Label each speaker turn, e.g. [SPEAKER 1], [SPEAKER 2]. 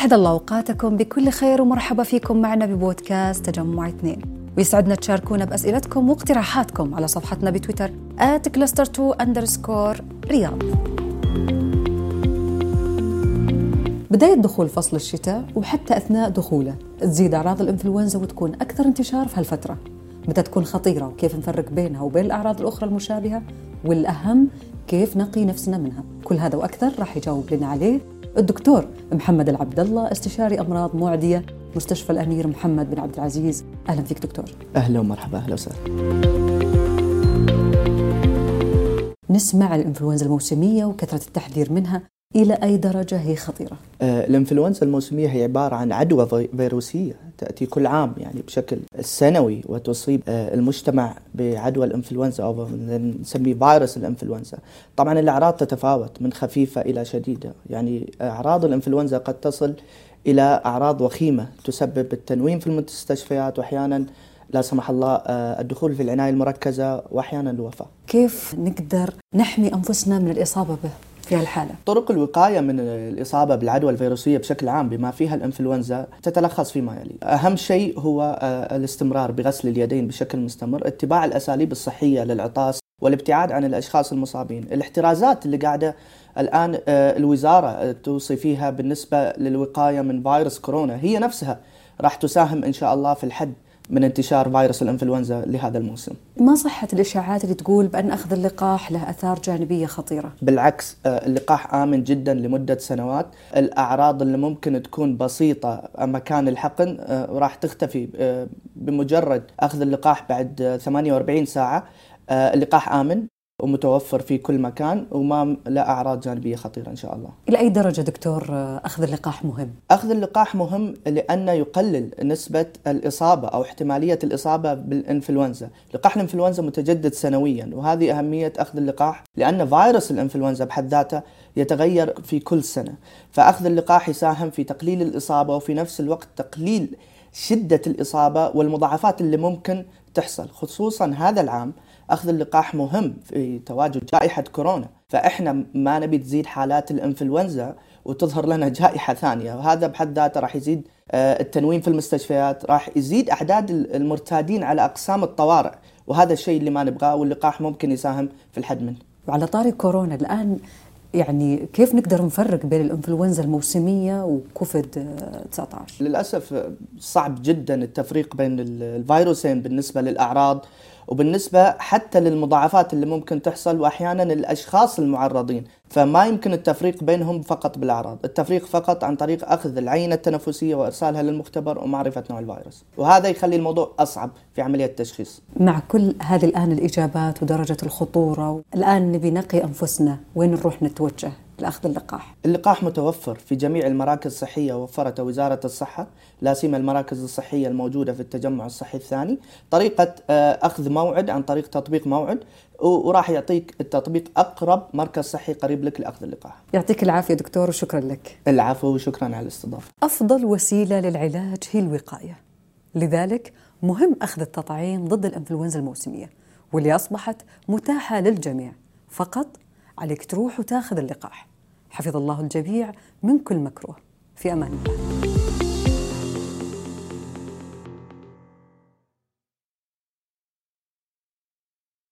[SPEAKER 1] أسعد الله أوقاتكم بكل خير ومرحبا فيكم معنا ببودكاست تجمع اثنين. ويسعدنا تشاركونا بأسئلتكم واقتراحاتكم على صفحتنا بتويتر @cluster2 underscore رياض. بداية دخول فصل الشتاء وحتى أثناء دخوله تزيد أعراض الإنفلونزا وتكون أكثر انتشار في هالفترة. متى تكون خطيرة وكيف نفرق بينها وبين الأعراض الأخرى المشابهة والأهم كيف نقي نفسنا منها. كل هذا وأكثر راح يجاوب لنا عليه الدكتور محمد العبد الله استشاري أمراض معدية مستشفى الأمير محمد بن عبد العزيز. أهلا فيك دكتور.
[SPEAKER 2] أهلا ومرحبا أهلا وسهلا.
[SPEAKER 1] نسمع الإنفلونزا الموسمية وكثرة التحذير منها إلى أي درجة هي خطيرة؟
[SPEAKER 2] آه، الإنفلونزا الموسمية هي عبارة عن عدوى في- فيروسية. تأتي كل عام يعني بشكل سنوي وتصيب آه، المجتمع بعدوى الإنفلونزا أو نسميه فيروس الإنفلونزا. طبعا الأعراض تتفاوت من خفيفة إلى شديدة، يعني أعراض الإنفلونزا قد تصل إلى أعراض وخيمة تسبب التنويم في المستشفيات واحيانا لا سمح الله آه، الدخول في العناية المركزة واحيانا الوفاة.
[SPEAKER 1] كيف نقدر نحمي أنفسنا من الإصابة به في هالحالة.
[SPEAKER 2] طرق الوقاية من الإصابة بالعدوى الفيروسية بشكل عام بما فيها الإنفلونزا تتلخص فيما يلي. أهم شيء هو آه، الاستمرار بغسل اليدين بشكل مستمر اتباع الأساليب الصحية للعطاس والابتعاد عن الأشخاص المصابين. الاحترازات اللي قاعدة الآن آه، الوزارة آه، توصي فيها بالنسبة للوقاية من فيروس كورونا هي نفسها راح تساهم إن شاء الله في الحد من انتشار فيروس الإنفلونزا لهذا الموسم.
[SPEAKER 1] ما صحة الإشاعات اللي تقول بأن أخذ اللقاح له آثار جانبية خطيرة؟
[SPEAKER 2] بالعكس آه، اللقاح آمن جدا لمدة سنوات. الأعراض اللي ممكن تكون بسيطة مكان الحقن آه، راح تختفي. آه، بمجرد أخذ اللقاح بعد آه، 48 ساعة اللقاح آمن. ومتوفر في كل مكان وما له أعراض جانبية خطيرة إن شاء الله.
[SPEAKER 1] إلى أي درجة دكتور آه، أخذ اللقاح مهم؟
[SPEAKER 2] أخذ اللقاح مهم لأنه يقلل نسبة الإصابة أو احتمالية الإصابة بالإنفلونزا. لقاح الإنفلونزا متجدد سنويا وهذه أهمية أخذ اللقاح لأن فيروس الإنفلونزا بحد ذاته يتغير في كل سنة. فأخذ اللقاح يساهم في تقليل الإصابة وفي نفس الوقت تقليل شدة الإصابة والمضاعفات اللي ممكن تحصل خصوصا هذا العام أخذ اللقاح مهم في تواجد جائحة كورونا. فإحنا ما نبي تزيد حالات الإنفلونزا وتظهر لنا جائحة ثانية. وهذا بحد ذاته راح يزيد آه، التنويم في المستشفيات راح يزيد أعداد المرتادين على أقسام الطوارئ. وهذا الشيء اللي ما نبغاه واللقاح ممكن يساهم في الحد منه.
[SPEAKER 1] وعلى طاري كورونا الآن يعني كيف نقدر نفرق بين الإنفلونزا الموسمية وكوفيد آه، 19
[SPEAKER 2] للأسف صعب جدا التفريق بين ال- الفيروسين بالنسبة للأعراض. وبالنسبة حتى للمضاعفات اللي ممكن تحصل وأحيانا الأشخاص المعرضين فما يمكن التفريق بينهم فقط بالأعراض التفريق فقط عن طريق أخذ العينة التنفسية وإرسالها للمختبر ومعرفة نوع الفيروس. وهذا يخلي الموضوع أصعب في عملية التشخيص.
[SPEAKER 1] مع كل هذه الآن الإجابات ودرجة الخطورة الآن نبي نقي أنفسنا وين نروح نتوجه؟ لأخذ اللقاح.
[SPEAKER 2] اللقاح متوفر في جميع المراكز الصحية وفرتها وزارة الصحة لا سيما المراكز الصحية الموجودة في التجمع الصحي الثاني. طريقة آه، أخذ موعد عن طريق تطبيق موعد وراح يعطيك التطبيق أقرب مركز صحي قريب لك لأخذ اللقاح.
[SPEAKER 1] يعطيك العافية دكتور وشكرا لك.
[SPEAKER 2] العفو وشكرا على الاستضافة.
[SPEAKER 1] أفضل وسيلة للعلاج هي الوقاية. لذلك مهم أخذ التطعيم ضد الإنفلونزا الموسمية واللي أصبحت متاحة للجميع. فقط عليك تروح وتاخذ اللقاح. حفظ الله الجميع من كل مكروه. في أمان الله.